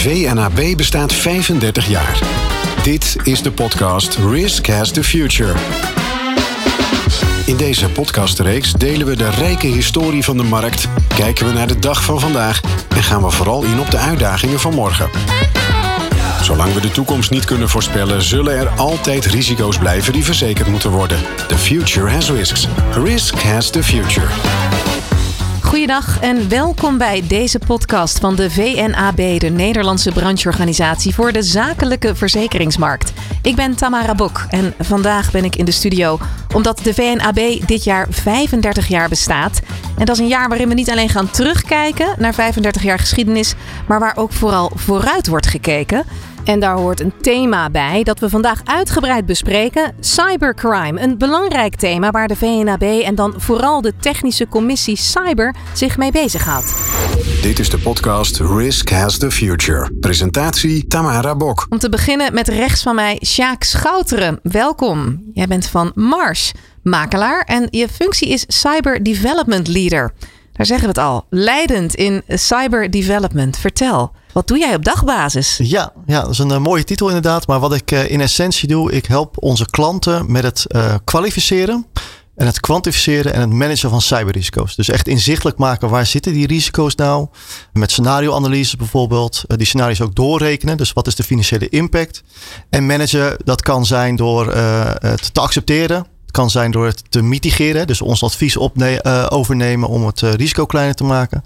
VNAB bestaat 35 jaar. Dit is de podcast Risk Has the Future. In deze podcastreeks delen we de rijke historie van de markt, kijken we naar de dag van vandaag en gaan we vooral in op de uitdagingen van morgen. Zolang we de toekomst niet kunnen voorspellen, zullen er altijd risico's blijven die verzekerd moeten worden. The future has risks. Risk has the future. Goedendag en welkom bij deze podcast van de VNAB, de Nederlandse brancheorganisatie voor de zakelijke verzekeringsmarkt. Ik ben Tamara Bok en vandaag ben ik in de studio omdat de VNAB dit jaar 35 jaar bestaat. En dat is een jaar waarin we niet alleen gaan terugkijken naar 35 jaar geschiedenis, maar waar ook vooral vooruit wordt gekeken. En daar hoort een thema bij dat we vandaag uitgebreid bespreken: cybercrime. Een belangrijk thema waar de VNAB en dan vooral de technische commissie Cyber zich mee bezighoudt. Dit is de podcast Risk Has the Future. Presentatie Tamara Bok. Om te beginnen met rechts van mij Sjaak Schouteren. Welkom. Jij bent van Mars, makelaar en je functie is Cyber Development Leader. Daar zeggen we het al. Leidend in cyber development. Vertel. Wat doe jij op dagbasis? Ja, ja dat is een uh, mooie titel inderdaad. Maar wat ik uh, in essentie doe, ik help onze klanten met het uh, kwalificeren en het kwantificeren en het managen van cyberrisico's. Dus echt inzichtelijk maken waar zitten die risico's nou. Met scenarioanalyse bijvoorbeeld. die scenario's ook doorrekenen. Dus wat is de financiële impact? En managen, dat kan zijn door het te accepteren. Het kan zijn door het te mitigeren. Dus ons advies overnemen om het risico kleiner te maken.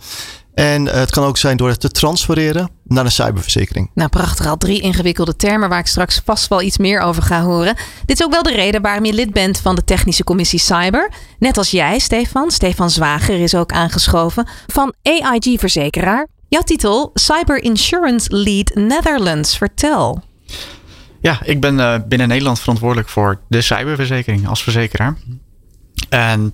En het kan ook zijn door het te transfereren naar een cyberverzekering. Nou, prachtig. Al drie ingewikkelde termen waar ik straks vast wel iets meer over ga horen. Dit is ook wel de reden waarom je lid bent van de Technische Commissie Cyber. Net als jij, Stefan. Stefan Zwager is ook aangeschoven van AIG Verzekeraar. Jouw titel Cyber Insurance Lead Netherlands. Vertel. Ja, ik ben uh, binnen Nederland verantwoordelijk voor de cyberverzekering als verzekeraar. En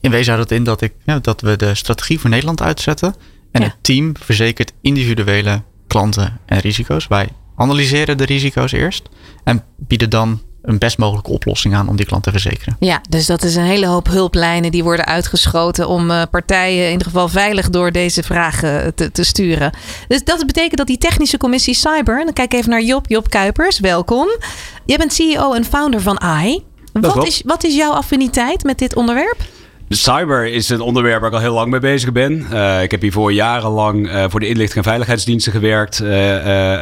in wezen houdt het in dat, ik, ja, dat we de strategie voor Nederland uitzetten. En het team verzekert individuele klanten en risico's. Wij analyseren de risico's eerst en bieden dan een best mogelijke oplossing aan om die klant te verzekeren. Ja, dus dat is een hele hoop hulplijnen die worden uitgeschoten om uh, partijen in ieder geval veilig door deze vragen te, te, sturen. Dus dat betekent dat die technische commissie Cyber, en dan kijk even naar Job, Job Kuipers, welkom. Jij bent CEO en founder van AI. Wat is, wat is jouw affiniteit met dit onderwerp? Cyber is een onderwerp waar ik al heel lang mee bezig ben. Uh, ik heb hiervoor jarenlang uh, voor de inlichting en veiligheidsdiensten gewerkt. Uh,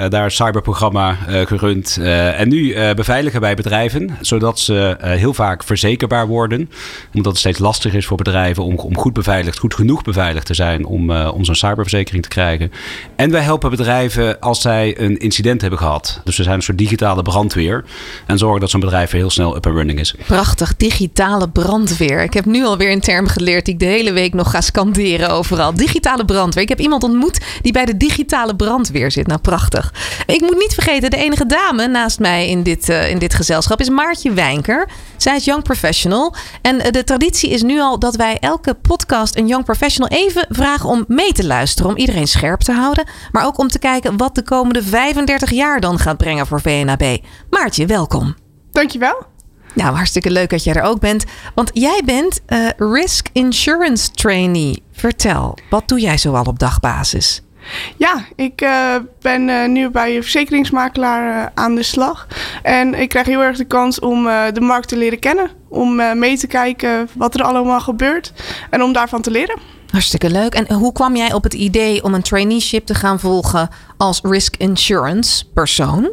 daar een cyberprogramma gerund. en nu beveiligen wij bedrijven, zodat ze heel vaak verzekerbaar worden. Omdat het steeds lastiger is voor bedrijven om, om goed beveiligd, goed genoeg beveiligd te zijn om, om zo'n cyberverzekering te krijgen. En wij helpen bedrijven als zij een incident hebben gehad. Dus we zijn een soort digitale brandweer. En zorgen dat zo'n bedrijf heel snel up and running is. Prachtig, digitale brandweer. Ik heb nu alweer een term geleerd die ik de hele week nog ga scanderen overal. Digitale brandweer. Ik heb iemand ontmoet die bij de digitale brandweer zit. Nou, prachtig. Ik moet niet vergeten, de enige dame naast mij in dit, uh, in dit gezelschap is Maartje Wijnker. Zij is Young Professional. En uh, de traditie is nu al dat wij elke podcast een Young Professional even vragen om mee te luisteren. Om iedereen scherp te houden. Maar ook om te kijken wat de komende 35 jaar dan gaat brengen voor VNAB. Maartje, welkom. Dankjewel. Nou, hartstikke leuk dat jij er ook bent. Want jij bent uh, Risk Insurance Trainee. Vertel, wat doe jij zoal op dagbasis? Ja, ik uh, ben uh, nu bij een verzekeringsmakelaar aan de slag. En ik krijg heel erg de kans om de markt te leren kennen. Om mee te kijken wat er allemaal gebeurt. En om daarvan te leren. Hartstikke leuk. En hoe kwam jij op het idee om een traineeship te gaan volgen als risk insurance persoon?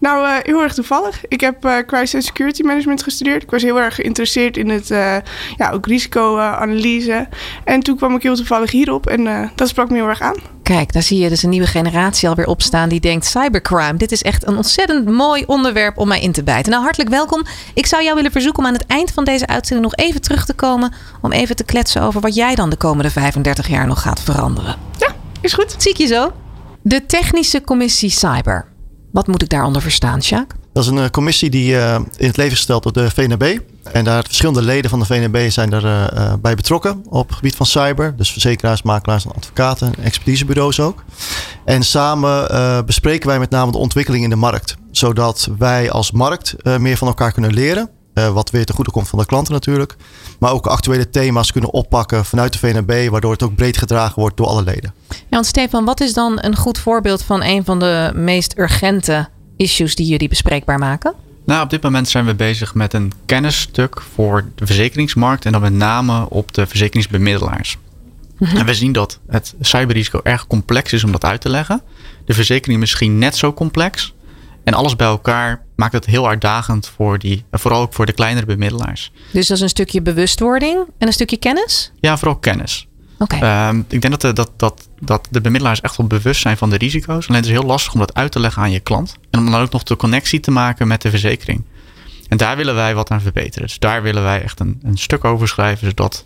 Nou, uh, heel erg toevallig. Ik heb uh, Crisis and Security Management gestudeerd. Ik was heel erg geïnteresseerd in het uh, ja, ook risicoanalyse. en toen kwam ik heel toevallig hierop en dat sprak me heel erg aan. Kijk, daar zie je dus een nieuwe generatie alweer opstaan die denkt cybercrime. Dit is echt een ontzettend mooi onderwerp om mij in te bijten. Nou, hartelijk welkom. Ik zou jou willen verzoeken om aan het eind van deze uitzending nog even terug te komen. Om even te kletsen over wat jij dan de komende 35 jaar nog gaat veranderen. Ja, is goed. Zie ik je zo. De Technische Commissie Cyber. Wat moet ik daaronder verstaan, Jacques? Dat is een uh, commissie die uh, in het leven gesteld door de VNB. En daar verschillende leden van de VNB zijn erbij uh, bij betrokken op het gebied van cyber. Dus verzekeraars, makelaars en advocaten, expertisebureaus ook. En samen bespreken wij met name de ontwikkeling in de markt. Zodat wij als markt meer van elkaar kunnen leren. Wat weer te goede komt van de klanten natuurlijk. Maar ook actuele thema's kunnen oppakken vanuit de VNB, waardoor het ook breed gedragen wordt door alle leden. Ja, want Stefan, wat is dan een goed voorbeeld van een van de meest urgente issues die jullie bespreekbaar maken? Nou, op dit moment zijn we bezig met een kennisstuk voor de verzekeringsmarkt en dan met name op de verzekeringsbemiddelaars. Mhm. En we zien dat het cyberrisico erg complex is om dat uit te leggen. De verzekering misschien net zo complex. En alles bij elkaar maakt het heel uitdagend voor die, vooral ook voor de kleinere bemiddelaars. Dus dat is een stukje bewustwording en een stukje kennis? Ja, vooral kennis. Oké. Ehm, ik denk dat de, dat, dat, dat de bemiddelaars echt wel bewust zijn van de risico's. Alleen het is heel lastig om dat uit te leggen aan je klant. En om dan ook nog de connectie te maken met de verzekering. En daar willen wij wat aan verbeteren. Dus daar willen wij echt een, een stuk over schrijven. Zodat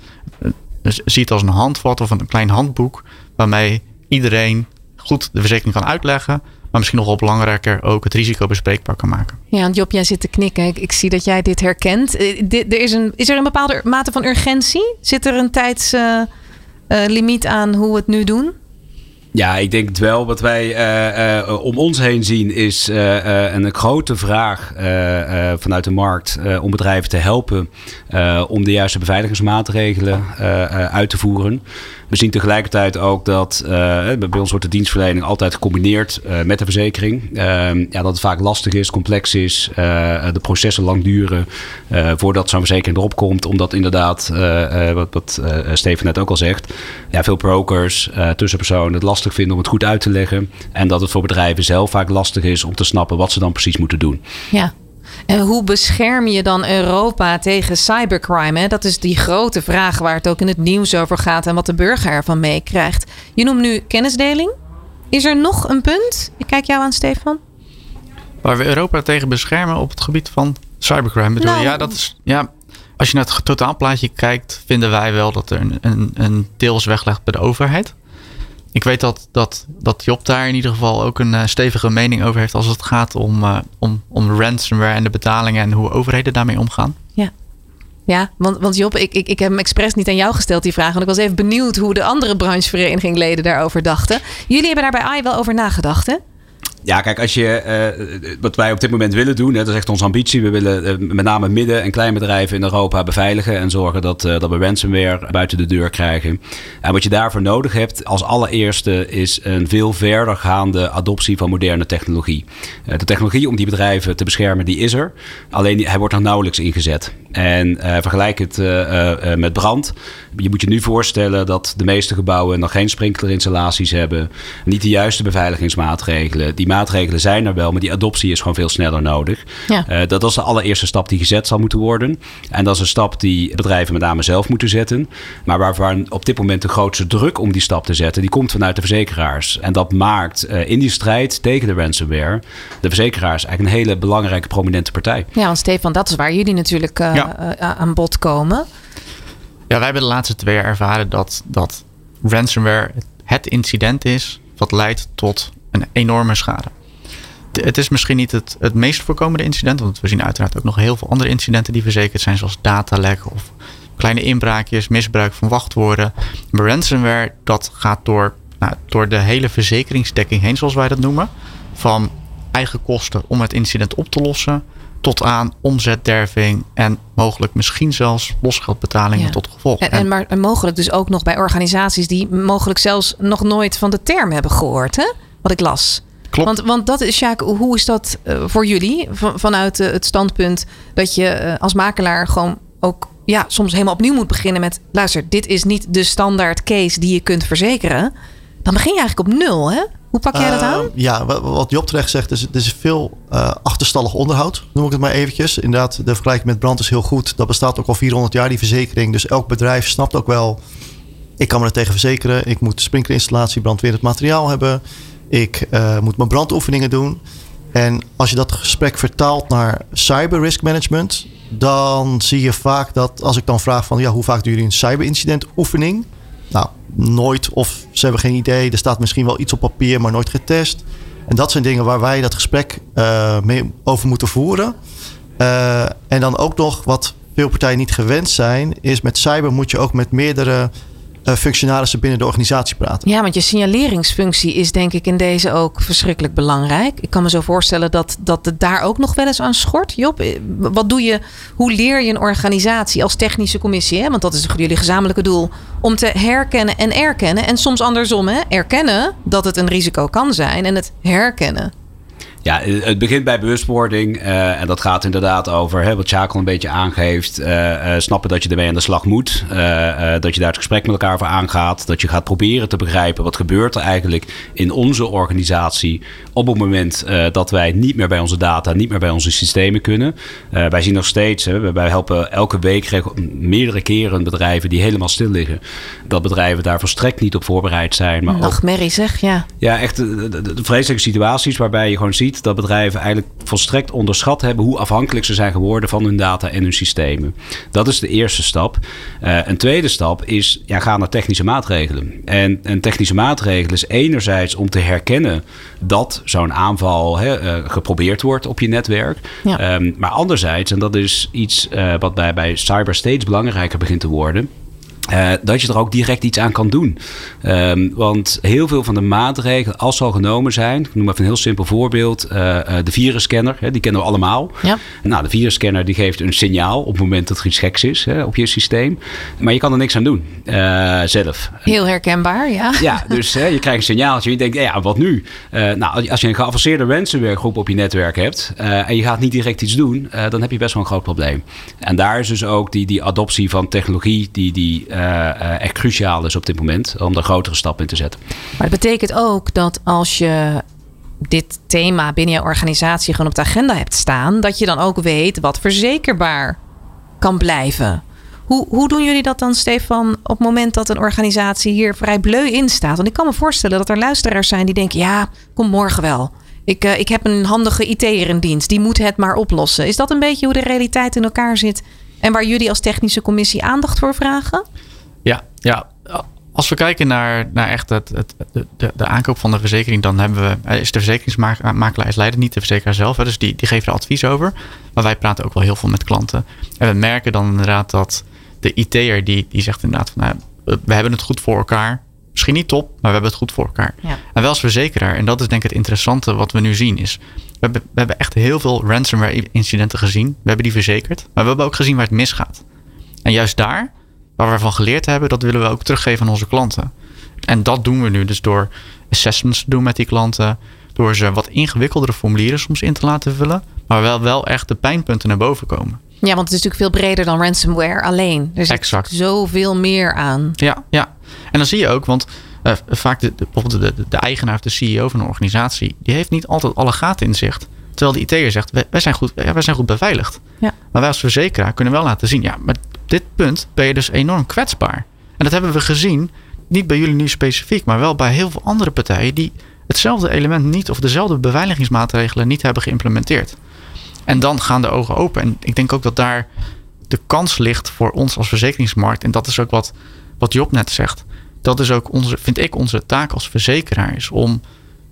dus ziet als een handvat of een klein handboek. Waarmee iedereen goed de verzekering kan uitleggen. Maar misschien nog wel belangrijker ook het risico bespreekbaar kan maken. Ja, want Job, jij zit te knikken. Ik, ik zie dat jij dit herkent. Eh, er is, een, is er een bepaalde mate van urgentie? Zit er een tijdslimiet uh, aan hoe we het nu doen? Ja, ik denk het wel. Wat wij uh, uh, om ons heen zien is uh, een grote vraag vanuit de markt om bedrijven te helpen om de juiste beveiligingsmaatregelen uit te voeren. We zien tegelijkertijd ook dat bij ons wordt de dienstverlening altijd gecombineerd met de verzekering. Ehm, ja, dat het vaak lastig is, complex is, de processen lang duren voordat zo'n verzekering erop komt. Omdat inderdaad, wat, wat Steven net ook al zegt, ja, veel brokers, tussenpersonen het lastig vinden om het goed uit te leggen. En dat het voor bedrijven zelf vaak lastig is om te snappen wat ze dan precies moeten doen. Ja. En hoe bescherm je dan Europa tegen cybercrime? Hè? Dat is die grote vraag waar het ook in het nieuws over gaat en wat de burger ervan meekrijgt. Je noemt nu kennisdeling. Is er nog een punt? Ik kijk jou aan, Stefan. Waar we Europa tegen beschermen op het gebied van cybercrime. Bedoel, nou, ja, dat is, ja, als je naar het totaalplaatje kijkt, vinden wij wel dat er een, een, een deels weglegt bij de overheid. Ik weet dat, dat, dat Job daar in ieder geval ook een uh, stevige mening over heeft als het gaat om, uh, om, om ransomware en de betalingen en hoe overheden daarmee omgaan. Ja, ja want, want Job, ik, ik, ik heb hem expres niet aan jou gesteld die vraag. Want ik was even benieuwd hoe de andere branchevereniging daarover dachten. Jullie hebben daar bij AI wel over nagedacht, hè? Ja, kijk, als je, uh, wat wij op dit moment willen doen, hè, dat is echt onze ambitie. We willen uh, met name midden- en kleinbedrijven in Europa beveiligen en zorgen dat, uh, dat we ransomware buiten de deur krijgen. En wat je daarvoor nodig hebt als allereerste is een veel verder gaande adoptie van moderne technologie. de technologie om die bedrijven te beschermen, die is er. Alleen hij wordt nog nauwelijks ingezet. En vergelijk het met brand. Je moet je nu voorstellen dat de meeste gebouwen nog geen sprinklerinstallaties hebben, niet de juiste beveiligingsmaatregelen. Die maatregelen zijn er wel, maar die adoptie is gewoon veel sneller nodig. Ja. Uh, dat is de allereerste stap die gezet zal moeten worden. En dat is een stap die bedrijven met name zelf moeten zetten. Maar waarvan op dit moment de grootste druk om die stap te zetten, die komt vanuit de verzekeraars. En dat maakt uh, in die strijd tegen de ransomware de verzekeraars eigenlijk een hele belangrijke prominente partij. Ja, want Stefan, dat is waar jullie natuurlijk uh, ja. aan bod komen. Ja, wij hebben de laatste twee jaar ervaren dat, dat ransomware het incident is wat leidt tot een enorme schade. Het is misschien niet het, het meest voorkomende incident, want we zien uiteraard ook nog heel veel andere incidenten die verzekerd zijn, zoals datalek of kleine inbraakjes, misbruik van wachtwoorden. Maar ransomware, dat gaat door, nou, door de hele verzekeringsdekking heen, zoals wij dat noemen. Van eigen kosten om het incident op te lossen, tot aan omzetderving en mogelijk misschien zelfs losgeldbetalingen tot gevolg. En, en, maar mogelijk dus ook nog bij organisaties die mogelijk zelfs nog nooit van de term hebben gehoord, hè? Wat ik las. Klopt. Want, want dat is, Sjaak, hoe is dat uh, voor jullie? Van, vanuit uh, het standpunt dat je uh, als makelaar gewoon ook ja, soms helemaal opnieuw moet beginnen met... luister, dit is niet de standaard case die je kunt verzekeren. Dan begin je eigenlijk op nul, hè? Hoe pak jij dat aan? Ja, wat Job terecht zegt, is, het is veel achterstallig onderhoud, noem ik het maar eventjes. Inderdaad, de vergelijking met brand is heel goed. Dat bestaat ook al 400 jaar, die verzekering. Dus elk bedrijf snapt ook wel... ik kan me er tegen verzekeren. Ik moet sprinklerinstallatie, brandweerend materiaal hebben... Ik uh, moet mijn brandoefeningen doen. En als je dat gesprek vertaalt naar cyber risk management, dan zie je vaak dat als ik dan vraag van ja, hoe vaak doen jullie een cyberincident oefening? Nou, nooit of ze hebben geen idee. Er staat misschien wel iets op papier, maar nooit getest. En dat zijn dingen waar wij dat gesprek uh, mee over moeten voeren. Uh, en dan ook nog wat veel partijen niet gewend zijn, is met cyber moet je ook met meerdere functionarissen binnen de organisatie praten. Ja, want je signaleringsfunctie is denk ik in deze ook verschrikkelijk belangrijk. Ik kan me zo voorstellen dat, dat het daar ook nog wel eens aan schort. Job, eh, wat doe je, hoe leer je een organisatie als technische commissie? Hè? Want dat is jullie gezamenlijke doel. Om te herkennen en erkennen. En soms andersom, hè? erkennen dat het een risico kan zijn en het herkennen. Ja, het begint bij bewustwording. Uh, en dat gaat inderdaad over hè, wat Jakel een beetje aangeeft. Uh, uh, snappen dat je ermee aan de slag moet. dat je daar het gesprek met elkaar voor aangaat. Dat je gaat proberen te begrijpen wat gebeurt er eigenlijk in onze organisatie. Op het moment dat wij niet meer bij onze data, niet meer bij onze systemen kunnen. wij zien nog steeds, hè, wij helpen elke week meerdere keren bedrijven die helemaal stil liggen. Dat bedrijven daar volstrekt niet op voorbereid zijn. Maar Nachtmerrie zeg, ja. Ja, echt de, de, de vreselijke situaties waarbij je gewoon ziet dat bedrijven eigenlijk volstrekt onderschat hebben hoe afhankelijk ze zijn geworden van hun data en hun systemen. Dat is de eerste stap. Uh, een tweede stap is ja, ga naar technische maatregelen. En, en technische maatregelen is enerzijds om te herkennen dat zo'n aanval hè, uh, geprobeerd wordt op je netwerk. Ja. Um, maar anderzijds, en dat is iets uh, wat bij, bij cyber steeds belangrijker begint te worden uh, dat je er ook direct iets aan kan doen. Um, want heel veel van de maatregelen, als ze al genomen zijn, ik noem even een heel simpel voorbeeld, uh, uh, de virusscanner, hè, die kennen we allemaal. Ja. Nou, de virusscanner die geeft een signaal op het moment dat er iets geks is hè, op je systeem. Maar je kan er niks aan doen zelf. Heel herkenbaar, ja. Ja, dus je krijgt een signaaltje en je denkt, ja, wat nu? nou, als je een geavanceerde ransomware groep op je netwerk hebt en je gaat niet direct iets doen, dan heb je best wel een groot probleem. En daar is dus ook die, die adoptie van technologie, die, die echt cruciaal is op dit moment om er grotere stappen in te zetten. Maar het betekent ook dat als je dit thema binnen je organisatie gewoon op de agenda hebt staan, dat je dan ook weet wat verzekerbaar kan blijven. Hoe, hoe doen jullie dat dan, Stefan, op het moment dat een organisatie hier vrij bleu in staat? Want ik kan me voorstellen dat er luisteraars zijn die denken: ja, kom morgen wel. Ik, uh, ik heb een handige IT'er in dienst, die moet het maar oplossen. Is dat een beetje hoe de realiteit in elkaar zit en waar jullie als technische commissie aandacht voor vragen? Ja, ja. Als we kijken naar, naar echt het, het, de, de aankoop van de verzekering, dan hebben we, eh, is de verzekeringsmakelaar is leider, niet de verzekeraar zelf. Hè, dus die, die geven er advies over. Maar wij praten ook wel heel veel met klanten. En we merken dan inderdaad dat de IT'er die, die zegt inderdaad van nou, we hebben het goed voor elkaar. Misschien niet top, maar we hebben het goed voor elkaar. Ja. En wel als verzekeraar, en dat is denk ik het interessante wat we nu zien, is we hebben, we hebben echt heel veel ransomware incidenten gezien. We hebben die verzekerd, maar we hebben ook gezien waar het misgaat. En juist daar waar we van geleerd hebben, dat willen we ook teruggeven aan onze klanten. En dat doen we nu dus door assessments te doen met die klanten. Door ze wat ingewikkeldere formulieren soms in te laten vullen. Maar wel, wel echt de pijnpunten naar boven komen. Ja, want het is natuurlijk veel breder dan ransomware alleen. Er zit exact. zoveel meer aan. Ja, ja. En dan zie je ook, want uh, vaak de, de, bijvoorbeeld de, de, eigenaar of de CEO van een organisatie... die heeft niet altijd alle gaten in zicht. Terwijl de IT'er zegt, wij, zijn goed, ja, wij zijn goed beveiligd. Ja. Maar wij als verzekeraar kunnen wel laten zien... ja, maar dit punt ben je dus enorm kwetsbaar. En dat hebben we gezien, niet bij jullie nu specifiek, maar wel bij heel veel andere partijen die hetzelfde element niet of dezelfde beveiligingsmaatregelen niet hebben geïmplementeerd. En dan gaan de ogen open. En ik denk ook dat daar de kans ligt voor ons als verzekeringsmarkt. En dat is ook wat, wat Job net zegt. Dat is ook onze, vind ik, onze taak als verzekeraar is om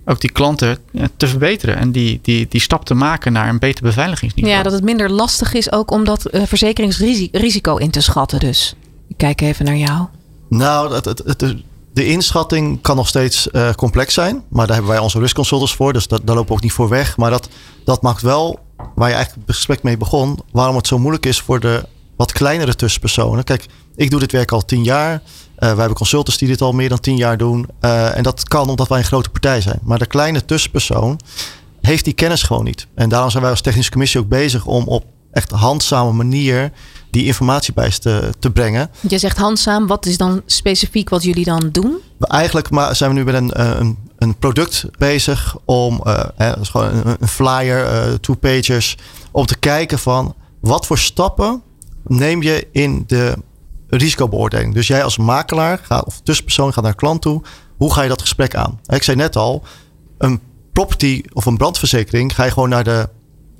ook die klanten te verbeteren en die, die, die stap te maken naar een beter beveiligingsniveau. Ja, dat het minder lastig is ook om dat uh, verzekeringsrisico in te schatten. Dus ik kijk even naar jou. Nou, het, het, het, de inschatting kan nog steeds uh, complex zijn, maar daar hebben wij onze risk consultants voor, dus dat, daar lopen we ook niet voor weg. Maar dat, dat maakt wel, waar je eigenlijk het gesprek mee begon, waarom het zo moeilijk is voor de wat kleinere tussenpersonen. Kijk, ik doe dit werk al tien jaar. Uh, wij hebben consultants die dit al meer dan tien jaar doen. Uh, en dat kan omdat wij een grote partij zijn. Maar de kleine tussenpersoon heeft die kennis gewoon niet. En daarom zijn wij als technische commissie ook bezig om op echt handzame manier die informatie bij te, te brengen. Je zegt handzaam, wat is dan specifiek wat jullie dan doen? We eigenlijk maar zijn we nu met een, eh, een, een product bezig om, uh, hè, is gewoon een, een flyer, uh, two pages, om te kijken van wat voor stappen neem je in de risicobeoordeling. Dus jij als makelaar gaat, of tussenpersoon gaat naar een klant toe. Hoe ga je dat gesprek aan? Ik zei net al, een property of een brandverzekering ga je gewoon naar de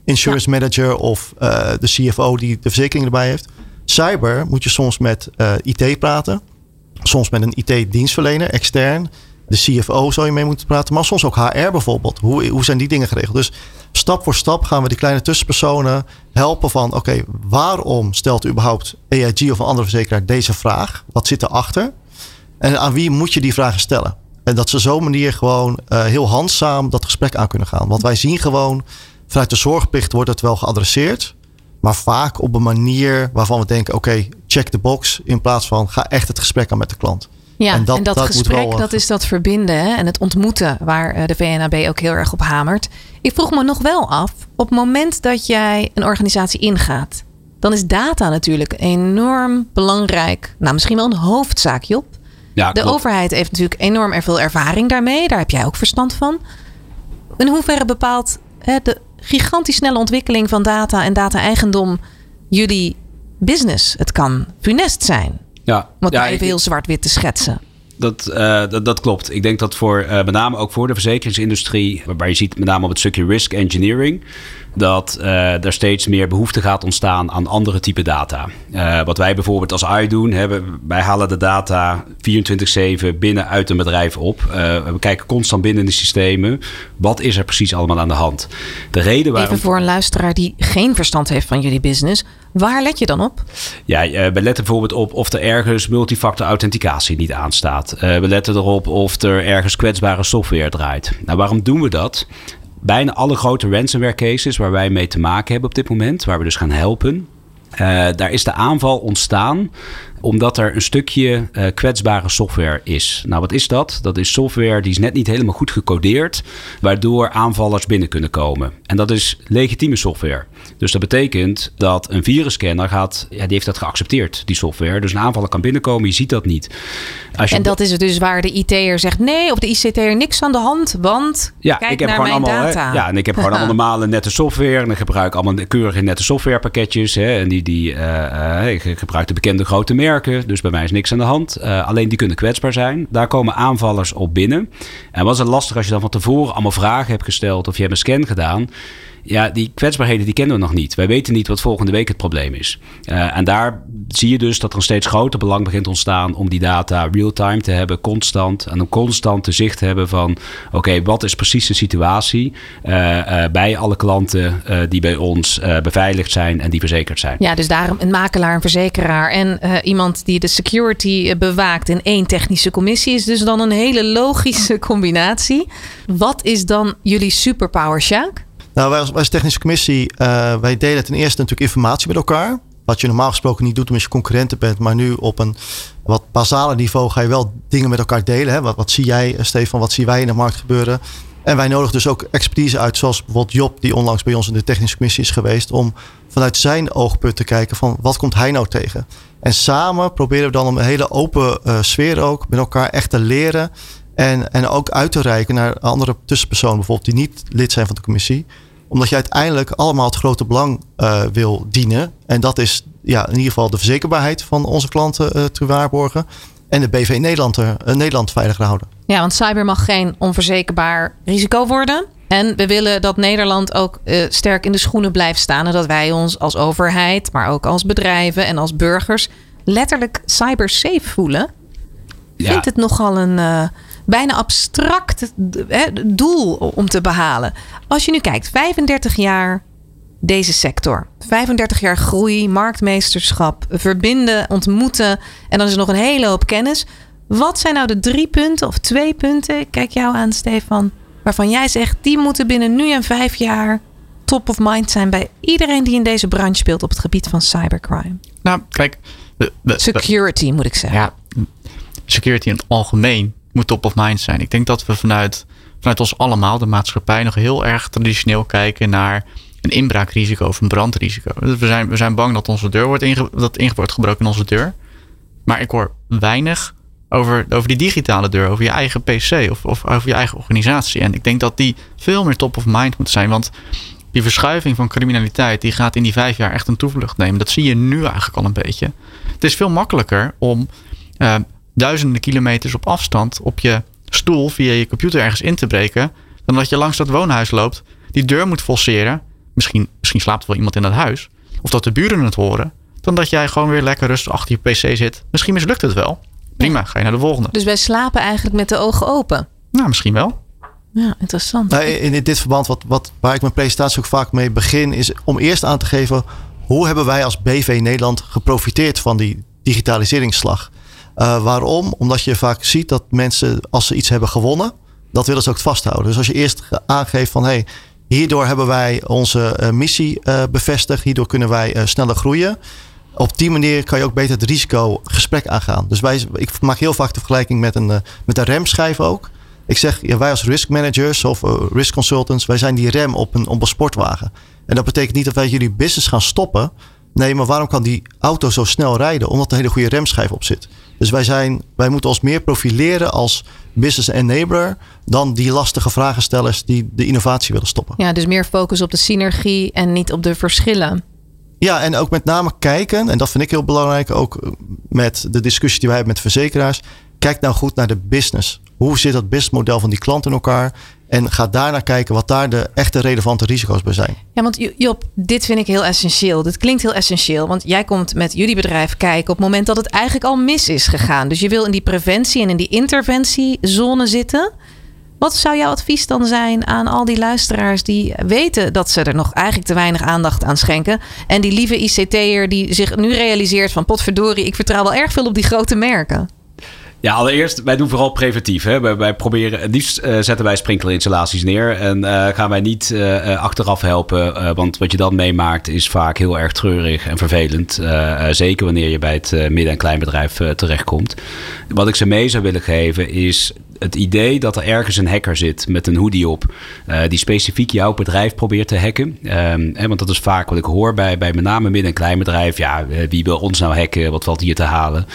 insurance manager of uh, de CFO die de verzekering erbij heeft. Cyber moet je soms met uh, eh, IT praten. Soms met een IT-dienstverlener, extern. De CFO zou je mee moeten praten. Maar soms ook HR bijvoorbeeld. Hoe, hoe zijn die dingen geregeld? Dus stap voor stap gaan we die kleine tussenpersonen helpen van... oké, waarom stelt überhaupt EIG of een andere verzekeraar deze vraag? Wat zit erachter? En aan wie moet je die vragen stellen? En dat ze zo'n manier gewoon uh, heel handzaam dat gesprek aan kunnen gaan. Want wij zien gewoon, vanuit de zorgplicht wordt het wel geadresseerd. Maar vaak op een manier waarvan we denken: oké, check de box. In plaats van ga echt het gesprek aan met de klant. Ja, en dat, gesprek, wel, dat is dat verbinden hè? en het ontmoeten waar eh, de VNAB ook heel erg op hamert. Ik vroeg me nog wel af, op het moment dat jij een organisatie ingaat, dan is data natuurlijk enorm belangrijk. Nou, misschien wel een hoofdzaak, Job. Ja, de overheid heeft natuurlijk enorm veel ervaring daarmee. Daar heb jij ook verstand van. In hoeverre bepaalt hè, de gigantisch snelle ontwikkeling van data en data-eigendom jullie business? Het kan funest zijn. Ja, om het ja, even heel zwart-wit te schetsen. Dat, uh, dat, dat, klopt. Ik denk dat voor uh, met name ook voor de verzekeringsindustrie, waarbij je ziet met name op het stukje risk engineering, dat uh, er steeds meer behoefte gaat ontstaan aan andere type data. Uh, wat wij bijvoorbeeld als AI doen, hebben, wij halen de data 24/7 binnen uit een bedrijf op. Uh, we kijken constant binnen de systemen. Wat is er precies allemaal aan de hand? De reden waarom... Even voor een luisteraar die geen verstand heeft van jullie business. Waar let je dan op? Ja, we letten bijvoorbeeld op of er ergens multifactor authenticatie niet aanstaat. we letten erop of er ergens kwetsbare software draait. Nou, waarom doen we dat? Bijna alle grote ransomware cases waar wij mee te maken hebben op dit moment, waar we dus gaan helpen, uh, daar is de aanval ontstaan omdat er een stukje uh, kwetsbare software is. Nou, wat is dat? Dat is software die is net niet helemaal goed gecodeerd, waardoor aanvallers binnen kunnen komen. En dat is legitieme software. Dus dat betekent dat een virusscanner gaat, ja, die heeft dat geaccepteerd, die software. Dus een aanvaller kan binnenkomen, je ziet dat niet. Als je en dat is dus waar de IT'er zegt, nee, of de ICT'er niks aan de hand, want ja, kijk ik heb naar gewoon mijn allemaal, data. ja, en ik heb gewoon allemaal normale nette software. En ik gebruik allemaal keurige nette softwarepakketjes. Hè, en die, die, uh, ik gebruik de bekende grote merken dus bij mij is niks aan de hand. Uh, alleen die kunnen kwetsbaar zijn. Daar komen aanvallers op binnen. En was het lastig als je dan van tevoren allemaal vragen hebt gesteld of je hebt een scan gedaan ja, die kwetsbaarheden die kennen we nog niet. Wij weten niet wat volgende week het probleem is. Uh, en daar zie je dus dat er een steeds groter belang begint ontstaan om die data real-time te hebben, constant. En een constante zicht te hebben van: oké, wat is precies de situatie uh, uh, bij alle klanten die bij ons beveiligd zijn en die verzekerd zijn. Ja, dus daarom een makelaar, een verzekeraar en iemand die de security bewaakt in één technische commissie is dus dan een hele logische combinatie. Wat is dan jullie superpower, Sjaak? Nou, wij als, technische commissie, uh, wij delen ten eerste natuurlijk informatie met elkaar. Wat je normaal gesproken niet doet omdat je concurrenten bent. Maar nu op een wat basale niveau ga je wel dingen met elkaar delen. Hè? Wat, wat zie jij, eh, Stefan? Wat zien wij in de markt gebeuren? En wij nodigen dus ook expertise uit, zoals bijvoorbeeld Job, die onlangs bij ons in de technische commissie is geweest, om vanuit zijn oogpunt te kijken van wat komt hij nou tegen. En samen proberen we dan om een hele open uh, sfeer ook met elkaar echt te leren en, en ook uit te reiken naar andere tussenpersonen, bijvoorbeeld die niet lid zijn van de commissie. Omdat je uiteindelijk allemaal het grote belang uh, wil dienen. En dat is ja, in ieder geval de verzekerbaarheid van onze klanten uh, te waarborgen. En de BV Nederland, uh, Nederland veiliger houden. Ja, want cyber mag geen onverzekerbaar risico worden. En we willen dat Nederland ook sterk in de schoenen blijft staan. En dat wij ons als overheid, maar ook als bedrijven en als burgers letterlijk cyber safe voelen. Ik vind het nogal een bijna abstract hè, doel om te behalen. Als je nu kijkt, 35 jaar deze sector. 35 jaar groei, marktmeesterschap, verbinden, ontmoeten. En dan is er nog een hele hoop kennis. Wat zijn nou de drie punten of twee punten? Ik kijk jou aan, Stefan. Waarvan jij zegt, die moeten binnen nu en vijf jaar top of mind zijn bij iedereen die in deze branche speelt op het gebied van cybercrime. Nou, kijk. security moet ik zeggen. Ja, security in het algemeen moet top of mind zijn. Ik denk dat we vanuit, vanuit ons allemaal, de maatschappij, nog heel erg traditioneel kijken naar een inbraakrisico of een brandrisico. Dus we zijn, we zijn bang dat onze deur wordt, dat inge wordt gebroken in onze deur. Maar ik hoor weinig over, over die digitale deur, over je eigen PC of, of over je eigen organisatie. En ik denk dat die veel meer top of mind moet zijn. Want die verschuiving van criminaliteit, die gaat in die vijf jaar echt een toevlucht nemen. Dat zie je nu eigenlijk al een beetje. Het is veel makkelijker om uh, duizenden kilometers op afstand op je stoel via je computer ergens in te breken. Dan dat je langs dat woonhuis loopt, die deur moet forceren. Misschien, misschien slaapt er wel iemand in dat huis. Of dat de buren het horen. Dan dat jij gewoon weer lekker rustig achter je pc zit. Misschien mislukt het wel. Prima, ga je naar de volgende. Dus wij slapen eigenlijk met de ogen open? Nou, misschien wel. Ja, interessant. Nou, in dit verband, wat, wat, waar ik mijn presentatie ook vaak mee begin, is om eerst aan te geven hoe hebben wij als BV Nederland geprofiteerd van die digitaliseringsslag. Uh, waarom? Omdat je vaak ziet dat mensen, als ze iets hebben gewonnen, dat willen ze ook vasthouden. Dus als je eerst aangeeft van hey, hierdoor hebben wij onze uh, missie uh, bevestigd, hierdoor kunnen wij sneller groeien. Op die manier kan je ook beter het risicogesprek aangaan. Dus wij, ik maak heel vaak de vergelijking met een, met een remschijf ook. Ik zeg, ja, wij als risk managers of risk consultants, wij zijn die rem op een, op een sportwagen. En dat betekent niet dat wij jullie business gaan stoppen. Nee, maar waarom kan die auto zo snel rijden? Omdat er een hele goede remschijf op zit. Dus wij, zijn, wij moeten ons meer profileren als business enabler dan die lastige vragenstellers die de innovatie willen stoppen. Ja, dus meer focus op de synergie en niet op de verschillen. Ja, en ook met name kijken, en dat vind ik heel belangrijk, ook met de discussie die wij hebben met verzekeraars. Kijk nou goed naar de business. Hoe zit dat businessmodel van die klant in elkaar? En ga daarna kijken wat daar de echte relevante risico's bij zijn. Ja, want Job, dit vind ik heel essentieel. Dit klinkt heel essentieel. Want jij komt met jullie bedrijf kijken op het moment dat het eigenlijk al mis is gegaan. Dus je wil in die preventie en in die interventiezone zitten. Wat zou jouw advies dan zijn aan al die luisteraars die weten dat ze er nog eigenlijk te weinig aandacht aan schenken? En die lieve ICT'er die zich nu realiseert van potverdorie, ik vertrouw wel erg veel op die grote merken. Ja, allereerst, wij doen vooral preventief. Hè. Wij, proberen, het liefst uh, zetten wij sprinklerinstallaties neer. En uh, gaan wij niet uh, achteraf helpen. want wat je dan meemaakt is vaak heel erg treurig en vervelend. zeker wanneer je bij het midden- en kleinbedrijf terechtkomt. Wat ik ze mee zou willen geven is het idee dat er ergens een hacker zit met een hoodie op, uh, die specifiek jouw bedrijf probeert te hacken. Um, hè, want dat is vaak wat ik hoor bij, bij met name midden- en kleinbedrijf. Ja, wie wil ons nou hacken? Wat valt hier te halen?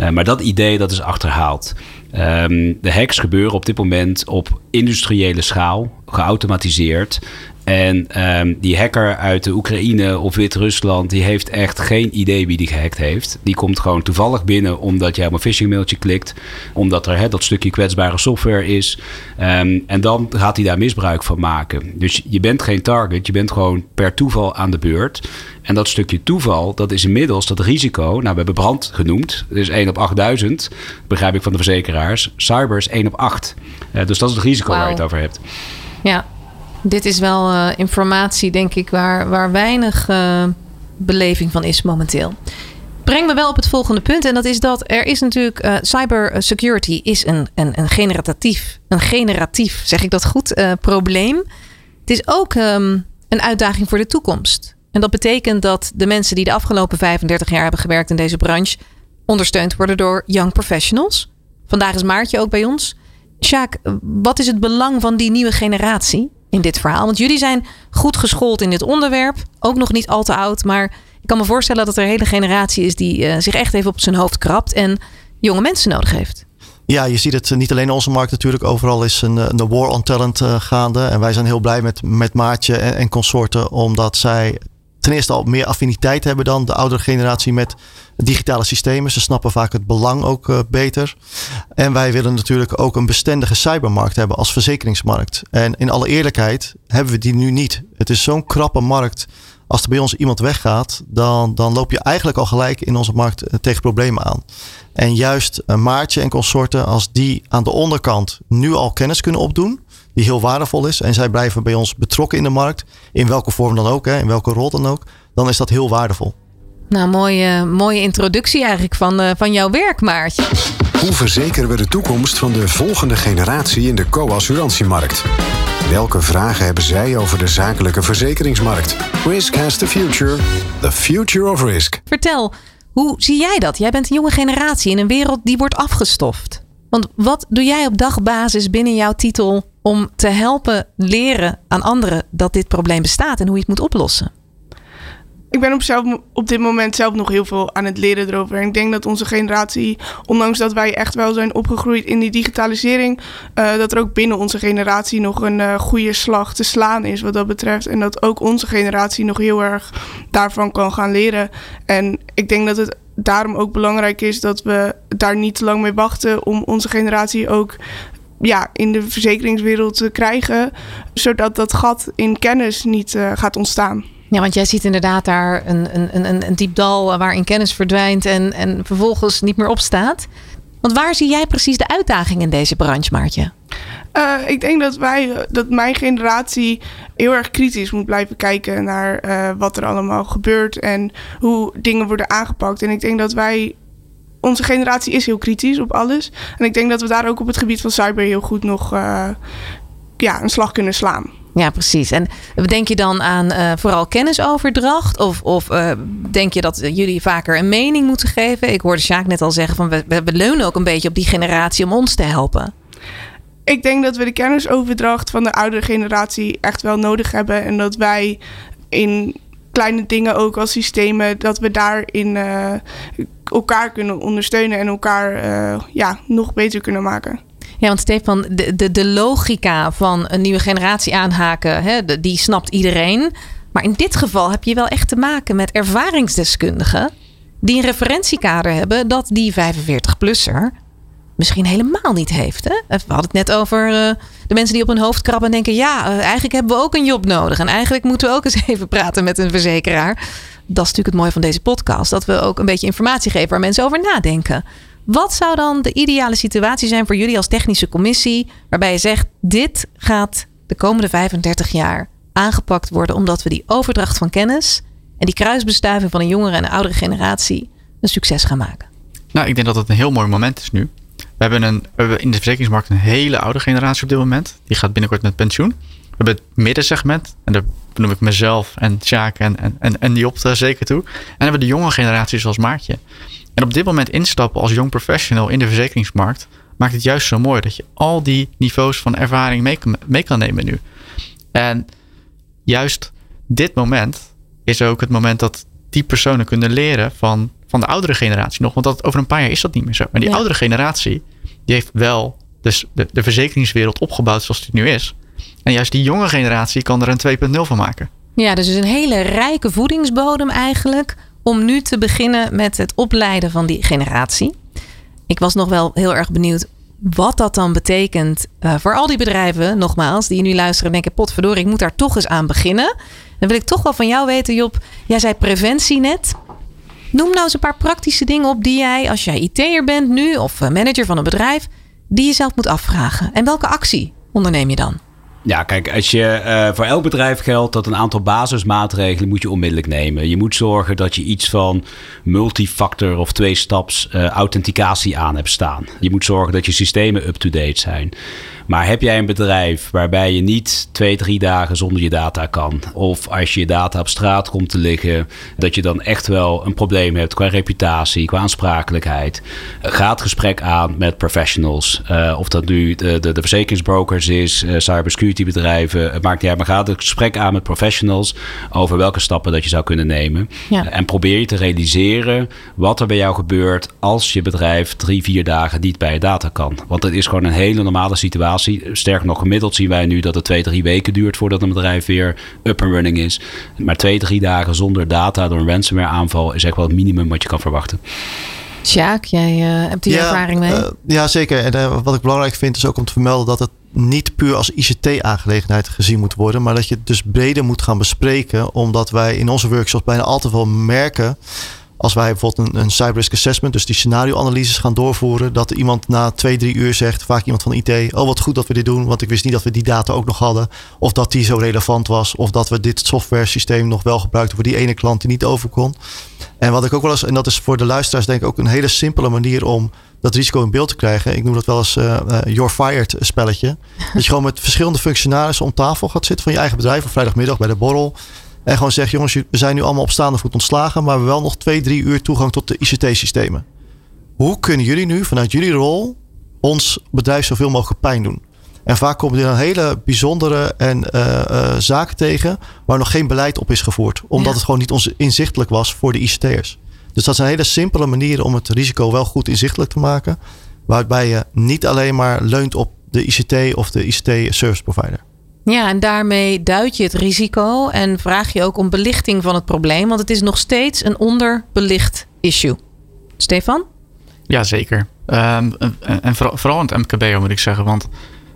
Uh, maar dat idee dat is achterhaald. Um, de hacks gebeuren op dit moment op industriële schaal, geautomatiseerd. En um, die hacker uit de Oekraïne of Wit-Rusland, die heeft echt geen idee wie die gehackt heeft. Die komt gewoon toevallig binnen omdat jij op een phishing mailtje klikt. Omdat er dat stukje kwetsbare software is. Um, en dan gaat hij daar misbruik van maken. Dus je bent geen target, je bent gewoon per toeval aan de beurt. En dat stukje toeval, dat is inmiddels dat risico. Nou, we hebben brand genoemd. Dat is 1 op 8000, begrijp ik van de verzekeraars. Cyber is 1 op 8. Uh, dus dat is het risico wow. waar je het over hebt. Ja, dit is wel uh, informatie, denk ik, waar, waar weinig uh, beleving van is momenteel. Breng me wel op het volgende punt. En dat is dat er is natuurlijk uh, cybersecurity is een, een, een generatief, een generatief, zeg ik dat goed, probleem. Het is ook um, een uitdaging voor de toekomst. En dat betekent dat de mensen die de afgelopen 35 jaar hebben gewerkt in deze branche ondersteund worden door young professionals. Vandaag is Maartje ook bij ons. Sjaak, wat is het belang van die nieuwe generatie? in dit verhaal? Want jullie zijn goed geschoold in dit onderwerp. Ook nog niet al te oud. Maar ik kan me voorstellen dat er een hele generatie is die uh, zich echt even op zijn hoofd krabt. En jonge mensen nodig heeft. Ja, je ziet het niet alleen in onze markt natuurlijk. Overal is een, een eh, war on talent gaande. En wij zijn heel blij met, met Maartje en, en consorten. Omdat zij ten eerste al meer affiniteit hebben dan de oudere generatie met digitale systemen. Ze snappen vaak het belang ook uh, beter. En wij willen natuurlijk ook een bestendige cybermarkt hebben als verzekeringsmarkt. En in alle eerlijkheid hebben we die nu niet. Het is zo'n krappe markt. Als er bij ons iemand weggaat, dan, dan loop je eigenlijk al gelijk in onze markt uh, tegen problemen aan. En juist uh, Maartje en consorten, als die aan de onderkant nu al kennis kunnen opdoen, die heel waardevol is. En zij blijven bij ons betrokken in de markt. In welke vorm dan ook, hè, in welke rol dan ook. Dan is dat heel waardevol. Nou, mooie, mooie introductie eigenlijk van, uh, van jouw werk, Maartje. Hoe verzekeren we de toekomst van de volgende generatie in de co-assurantiemarkt? Welke vragen hebben zij over de zakelijke verzekeringsmarkt? Risk has the future. The future of risk. Vertel, hoe zie jij dat? Jij bent een jonge generatie in een wereld die wordt afgestoft. Want wat doe jij op dagbasis binnen jouw titel om te helpen leren aan anderen dat dit probleem bestaat en hoe je het moet oplossen? Ik ben op, zelf, op dit moment zelf nog heel veel aan het leren erover. En ik denk dat onze generatie, ondanks dat wij echt wel zijn opgegroeid in die digitalisering, uh, dat er ook binnen onze generatie nog een uh, goede slag te slaan is wat dat betreft. En dat ook onze generatie nog heel erg daarvan kan gaan leren. En ik denk dat het daarom ook belangrijk is dat we daar niet te lang mee wachten om onze generatie ook ja, in de verzekeringswereld te krijgen, zodat dat gat in kennis niet uh, gaat ontstaan. Ja, want jij ziet inderdaad daar een, een, een, een diep dal waarin kennis verdwijnt en, en vervolgens niet meer opstaat. Want waar zie jij precies de uitdaging in deze branche, Maartje? Uh, ik denk dat wij, dat mijn generatie heel erg kritisch moet blijven kijken naar uh, wat er allemaal gebeurt en hoe dingen worden aangepakt. En ik denk dat wij onze generatie is heel kritisch op alles. En ik denk dat we daar ook op het gebied van cyber heel goed nog uh, ja, een slag kunnen slaan. Ja, precies. En denk je dan aan uh, vooral kennisoverdracht? Of, of uh, denk je dat jullie vaker een mening moeten geven? Ik hoorde Sjaak net al zeggen van we, we leunen ook een beetje op die generatie om ons te helpen. Ik denk dat we de kennisoverdracht van de oudere generatie echt wel nodig hebben. En dat wij in kleine dingen ook als systemen, dat we daarin uh, elkaar kunnen ondersteunen en elkaar ja, nog beter kunnen maken. Ja, want Stefan, de, de, de logica van een nieuwe generatie aanhaken, hè, die snapt iedereen. Maar in dit geval heb je wel echt te maken met ervaringsdeskundigen die een referentiekader hebben dat die 45-plusser misschien helemaal niet heeft. Hè? We hadden het net over uh, de mensen die op hun hoofd krabben en denken: ja, uh, eigenlijk hebben we ook een job nodig. En eigenlijk moeten we ook eens even praten met een verzekeraar. Dat is natuurlijk het mooie van deze podcast: dat we ook een beetje informatie geven waar mensen over nadenken. Wat zou dan de ideale situatie zijn voor jullie als technische commissie, waarbij je zegt: dit gaat de komende 35 jaar aangepakt worden, omdat we die overdracht van kennis en die kruisbestuiving van een jongere en een oudere generatie een succes gaan maken? Nou, ik denk dat het een heel mooi moment is nu. We hebben, een, in de verzekeringsmarkt een hele oude generatie op dit moment. Die gaat binnenkort met pensioen. We hebben het middensegment. En daar noem ik mezelf en Sjaak en, en, en, en Job zeker toe. En hebben de jonge generatie zoals Maartje. En op dit moment instappen als jong professional in de verzekeringsmarkt maakt het juist zo mooi dat je al die niveaus van ervaring mee, mee kan nemen nu. En juist dit moment is ook het moment dat die personen kunnen leren van, van de oudere generatie nog. Want dat, over een paar jaar is dat niet meer zo. Maar die oudere generatie, die heeft wel dus de, de verzekeringswereld opgebouwd zoals die nu is. En juist die jonge generatie kan er een 2.0 van maken. Ja, dus is een hele rijke voedingsbodem eigenlijk om nu te beginnen met het opleiden van die generatie. Ik was nog wel heel erg benieuwd wat dat dan betekent uh, voor al die bedrijven, nogmaals, die nu luisteren en denken: potverdorie, ik moet daar toch eens aan beginnen. Dan wil ik toch wel van jou weten, Job. Jij zei preventie net. Noem nou eens een paar praktische dingen op die jij, als jij IT'er bent nu of eh, manager van een bedrijf, die je zelf moet afvragen. En welke actie onderneem je dan? Ja, kijk, als je uh, voor elk bedrijf geldt dat een aantal basismaatregelen moet je onmiddellijk nemen. Je moet zorgen dat je iets van multifactor of twee-staps uh, authenticatie aan hebt staan. Je moet zorgen dat je systemen up-to-date zijn. Maar heb jij een bedrijf waarbij je niet twee, drie dagen zonder je data kan? Of als je data op straat komt te liggen, dat je dan echt wel een probleem hebt qua reputatie, qua aansprakelijkheid. Ga het gesprek aan met professionals. Uh, of dat nu de, de, de verzekeringsbrokers is, uh, cybersecurity bedrijven, het maakt niet uit. Maar ga het gesprek aan met professionals over welke stappen dat je zou kunnen nemen. Ja. En probeer je te realiseren wat er bij jou gebeurt als je bedrijf drie, vier dagen niet bij je data kan. Want het is gewoon een hele normale situatie Sterker nog, gemiddeld zien wij nu dat het twee, drie weken duurt voordat een bedrijf weer up and running is. Maar twee, drie dagen zonder data door een ransomware aanval is echt wel het minimum wat je kan verwachten. Sjaak, jij uh, hebt die ervaring mee? Uh, ja, zeker. En uh, wat ik belangrijk vind is ook om te vermelden dat het niet puur als ICT-aangelegenheid gezien moet worden, maar dat je het dus breder moet gaan bespreken, omdat wij in onze workshops bijna altijd wel merken als wij bijvoorbeeld een, een cyber risk assessment, dus die scenario-analyses gaan doorvoeren, dat iemand na twee, drie uur zegt, vaak iemand van IT, oh wat goed dat we dit doen, want ik wist niet dat we die data ook nog hadden, of dat die zo relevant was, of dat we dit software systeem nog wel gebruikten voor die ene klant die niet over kon. En wat ik ook wel eens, en dat is voor de luisteraars denk ik ook een hele simpele manier om dat risico in beeld te krijgen. Ik noem dat wel eens uh, uh, You're Fired spelletje. dat je gewoon met verschillende functionarissen om tafel gaat zitten van je eigen bedrijf, of vrijdagmiddag bij de borrel. En gewoon zeggen, jongens, we zijn nu allemaal op staande voet ontslagen, maar we hebben wel nog twee, drie uur toegang tot de ICT-systemen. Hoe kunnen jullie nu vanuit jullie rol ons bedrijf zoveel mogelijk pijn doen? En vaak komen er dan hele bijzondere en, uh, uh, zaken tegen waar nog geen beleid op is gevoerd. Omdat het gewoon niet inzichtelijk was voor de ICT'ers. Dus dat zijn hele simpele manieren om het risico wel goed inzichtelijk te maken. Waarbij je niet alleen maar leunt op de ICT of de ICT service provider. Ja, en daarmee duid je het risico en vraag je ook om belichting van het probleem, want het is nog steeds een onderbelicht issue. Stefan? Ja, zeker. Um, en vooral in het MKB moet ik zeggen, want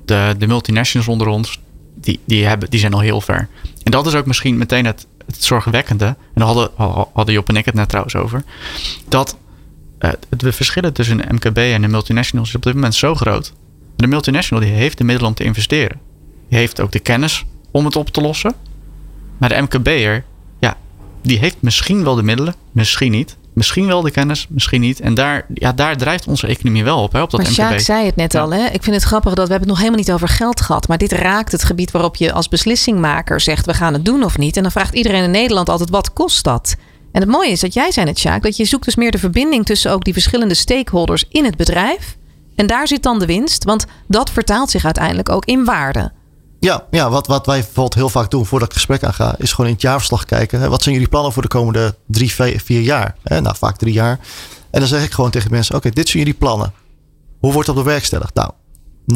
de, de multinationals onder ons, die, die, hebben, die zijn al heel ver. En dat is ook misschien meteen het, zorgwekkende, en daar hadden, hadden Job en ik het net trouwens over, dat uh, de verschillen tussen een MKB en een multinational is op dit moment zo groot. De multinational die heeft de middelen om te investeren heeft ook de kennis om het op te lossen. Maar de MKB'er, ja, die heeft misschien wel de middelen, misschien niet. misschien wel de kennis, misschien niet. En daar, ja, daar drijft onze economie wel op, hè, op dat maar MKB. Zei het net al. Hè? Ik vind het grappig dat we hebben het nog helemaal niet over geld gehad. Maar dit raakt het gebied waarop je als beslissingmaker zegt... we gaan het doen of niet. En dan vraagt iedereen in Nederland altijd, wat kost dat? En het mooie is dat jij zei het, Sjaak... dat je zoekt dus meer de verbinding tussen ook die verschillende stakeholders in het bedrijf... En daar zit dan de winst, want dat vertaalt zich uiteindelijk ook in waarde. Ja, ja wat, wat wij bijvoorbeeld heel vaak doen voordat ik het gesprek aanga, is gewoon in het jaarverslag kijken. Wat zijn jullie plannen voor de komende drie, vier jaar? Nou, vaak drie jaar. En dan zeg ik gewoon tegen mensen: Oké, dit zijn jullie plannen. Hoe wordt dat bewerkstelligd? Nou, 99%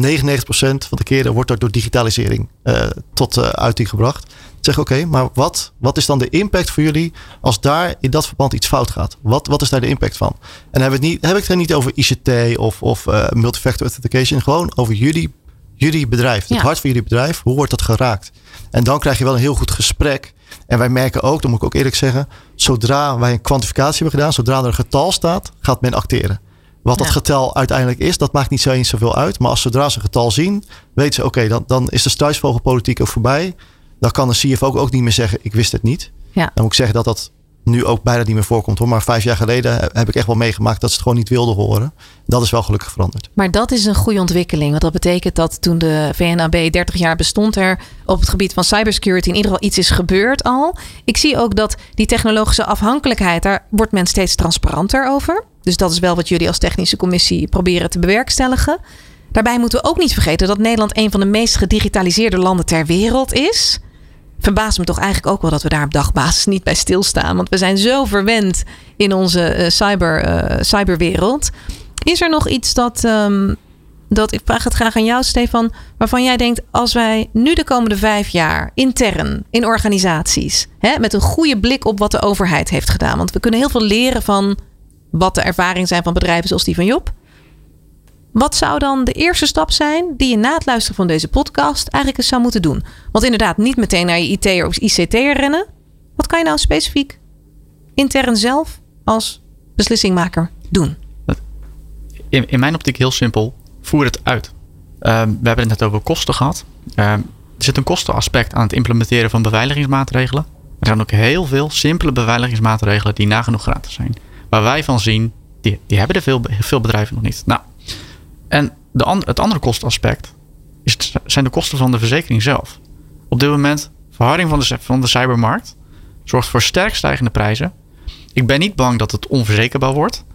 van de keren wordt dat door digitalisering uh, tot uh, uiting gebracht. Zeg oké, maar wat, wat is dan de impact voor jullie als daar in dat verband iets fout gaat? Wat, wat is daar de impact van? En heb, het niet, heb ik het niet over ICT of, of uh, multifactor authentication, gewoon over jullie, jullie bedrijf, het hart van jullie bedrijf. Hoe wordt dat geraakt? En dan krijg je wel een heel goed gesprek. En wij merken ook, dat moet ik ook eerlijk zeggen, zodra wij een kwantificatie hebben gedaan, zodra er een getal staat, gaat men acteren. Wat dat getal uiteindelijk is, dat maakt niet zo eens zoveel uit. Maar als zodra ze een getal zien, weten ze: oké, dan, dan is de struisvogelpolitiek ook voorbij. Dan kan de CFO ook niet meer zeggen: ik wist het niet. Ja. Dan moet ik zeggen dat dat nu ook bijna niet meer voorkomt hoor. Maar vijf jaar geleden heb ik echt wel meegemaakt dat ze het gewoon niet wilden horen. Dat is wel gelukkig veranderd. Maar dat is een goede ontwikkeling. Want dat betekent dat toen de VNAB 30 jaar bestond er op het gebied van cybersecurity in ieder geval iets is gebeurd al. Ik zie ook dat die technologische afhankelijkheid, daar wordt men steeds transparanter over. Dus dat is wel wat jullie als technische commissie proberen te bewerkstelligen. Daarbij moeten we ook niet vergeten dat Nederland een van de meest gedigitaliseerde landen ter wereld is. Verbaast me toch eigenlijk ook wel dat we daar op dagbasis niet bij stilstaan. Want we zijn zo verwend in onze uh, cyber, uh, cyberwereld. Is er nog iets dat, um, dat, ik vraag het graag aan jou Stefan, waarvan jij denkt als wij nu de komende vijf jaar intern in organisaties, hè, met een goede blik op wat de overheid heeft gedaan. Want we kunnen heel veel leren van wat de ervaring zijn van bedrijven zoals die van Job. Wat zou dan de eerste stap zijn die je na het luisteren van deze podcast eigenlijk eens zou moeten doen? Want inderdaad, niet meteen naar je IT of ICT'er rennen. Wat kan je nou specifiek intern zelf als beslissingmaker doen? In, in mijn optiek heel simpel. Voer het uit. Um, we hebben het net over kosten gehad. Um, er zit een kostenaspect aan het implementeren van beveiligingsmaatregelen. Er zijn ook heel veel simpele beveiligingsmaatregelen die nagenoeg gratis zijn. Waar wij van zien, die, die hebben er veel, veel bedrijven nog niet. Nou, en de het andere kostenaspect is, zijn de kosten van de verzekering zelf. Op dit moment, verharding van de, van de cybermarkt zorgt voor sterk stijgende prijzen. Ik ben niet bang dat het onverzekerbaar wordt.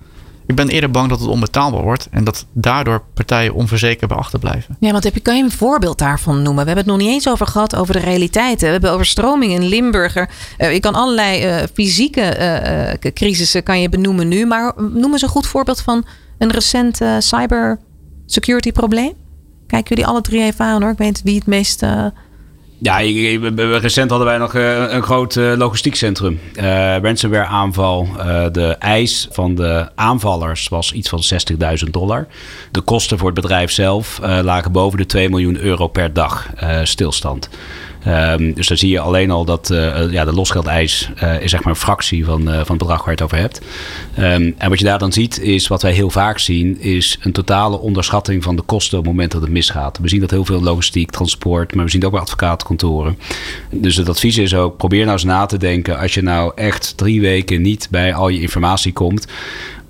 Ik ben eerder bang dat het onbetaalbaar wordt en dat daardoor partijen onverzekerbaar achterblijven. Ja, want heb je, kan je een voorbeeld daarvan noemen? We hebben het nog niet eens over gehad over de realiteiten. We hebben overstroming in Limburger. Uh, je kan allerlei uh, fysieke uh, crisissen kan je benoemen nu, maar noem eens een goed voorbeeld van een recent cyber security probleem? Kijken jullie alle drie even aan hoor. Ik weet wie het meest. Uh... Ja, recent hadden wij nog een groot logistiek centrum. Ransomware aanval. De eis van de aanvallers was iets van 60.000 dollar. De kosten voor het bedrijf zelf lagen boven de 2 miljoen euro per dag stilstand. Um, dus dan zie je alleen al dat uh, ja, de losgeldeis uh, is zeg maar een fractie van, van het bedrag waar je het over hebt. Um, en wat je daar dan ziet is, wat wij heel vaak zien, is een totale onderschatting van de kosten op het moment dat het misgaat. We zien dat heel veel logistiek, transport, maar we zien het ook bij advocatenkantoren. Dus het advies is ook, probeer nou eens na te denken, als je nou echt drie weken niet bij al je informatie komt,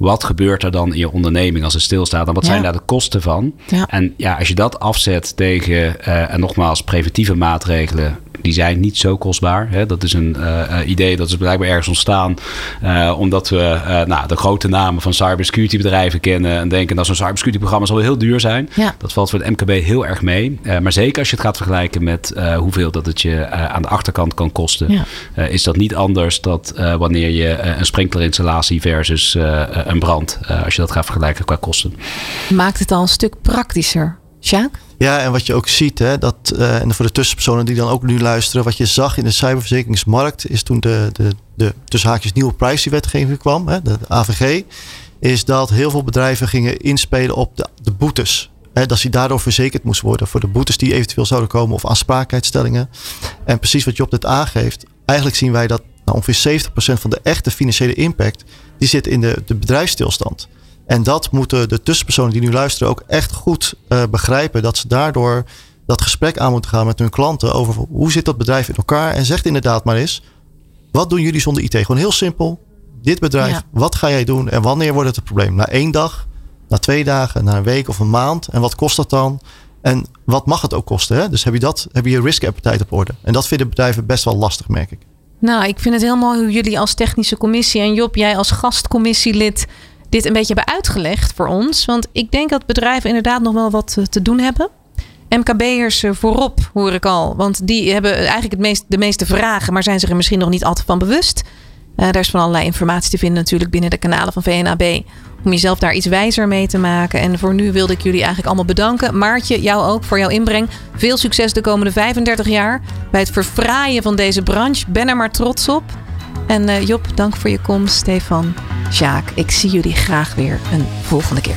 wat gebeurt er dan in je onderneming als het stilstaat? En wat ja. zijn daar de kosten van? Ja. En ja, als je dat afzet tegen, uh, en nogmaals, preventieve maatregelen, die zijn niet zo kostbaar. Hè? Dat is een uh, idee dat is blijkbaar ergens ontstaan. Uh, omdat we nou, de grote namen van cybersecurity bedrijven kennen. En denken dat zo'n cybersecurity programma zal wel heel duur zijn. Ja. Dat valt voor het MKB heel erg mee. maar zeker als je het gaat vergelijken met hoeveel dat het je aan de achterkant kan kosten. Ja. is dat niet anders dat wanneer je een sprinklerinstallatie versus een brand. als je dat gaat vergelijken qua kosten. Maakt het al een stuk praktischer. Sjaak? Ja, en wat je ook ziet, hè, dat, uh, en voor de tussenpersonen die dan ook nu luisteren, wat je zag in de cyberverzekeringsmarkt, is toen de, de, de tussen haakjes nieuwe privacywetgeving kwam, hè, de, AVG, is dat heel veel bedrijven gingen inspelen op de, de boetes. Hè, dat ze daardoor verzekerd moesten worden voor de boetes die eventueel zouden komen of aansprakelijkheidsstellingen. En precies wat Job net aangeeft, eigenlijk zien wij dat nou, ongeveer 70% van de echte financiële impact, die zit in de, de bedrijfsstilstand. En dat moeten de tussenpersonen die nu luisteren ook echt goed uh, begrijpen. Dat ze daardoor dat gesprek aan moeten gaan met hun klanten over hoe zit dat bedrijf in elkaar. En zegt inderdaad maar eens, wat doen jullie zonder IT? Gewoon heel simpel. dit bedrijf, wat ga jij doen en wanneer wordt het een probleem? Na één dag, na twee dagen, na een week of een maand. En wat kost dat dan? En wat mag het ook kosten? Hè? Dus heb je dat, heb je je risk appetite op orde? En dat vinden bedrijven best wel lastig, merk ik. Nou, ik vind het heel mooi hoe jullie als technische commissie en Job, jij als gastcommissielid dit een beetje hebben uitgelegd voor ons. Want ik denk dat bedrijven inderdaad nog wel wat te doen hebben. MKB'ers voorop, hoor ik al. Want die hebben eigenlijk het meest, de meeste vragen, maar zijn zich er misschien nog niet altijd van bewust. Uh, daar is van allerlei informatie te vinden natuurlijk binnen de kanalen van VNAB. Om jezelf daar iets wijzer mee te maken. En voor nu wilde ik jullie eigenlijk allemaal bedanken. Maartje, jou ook voor jouw inbreng. Veel succes de komende 35 jaar bij het verfraaien van deze branche. Ben er maar trots op. En uh, Job, dank voor je komst. Stefan, Sjaak, ik zie jullie graag weer een volgende keer.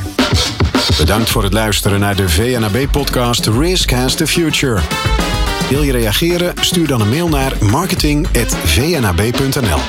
Bedankt voor het luisteren naar de VNAB-podcast Risk Has the Future. Wil je reageren? Stuur dan een mail naar marketing.vnab.nl.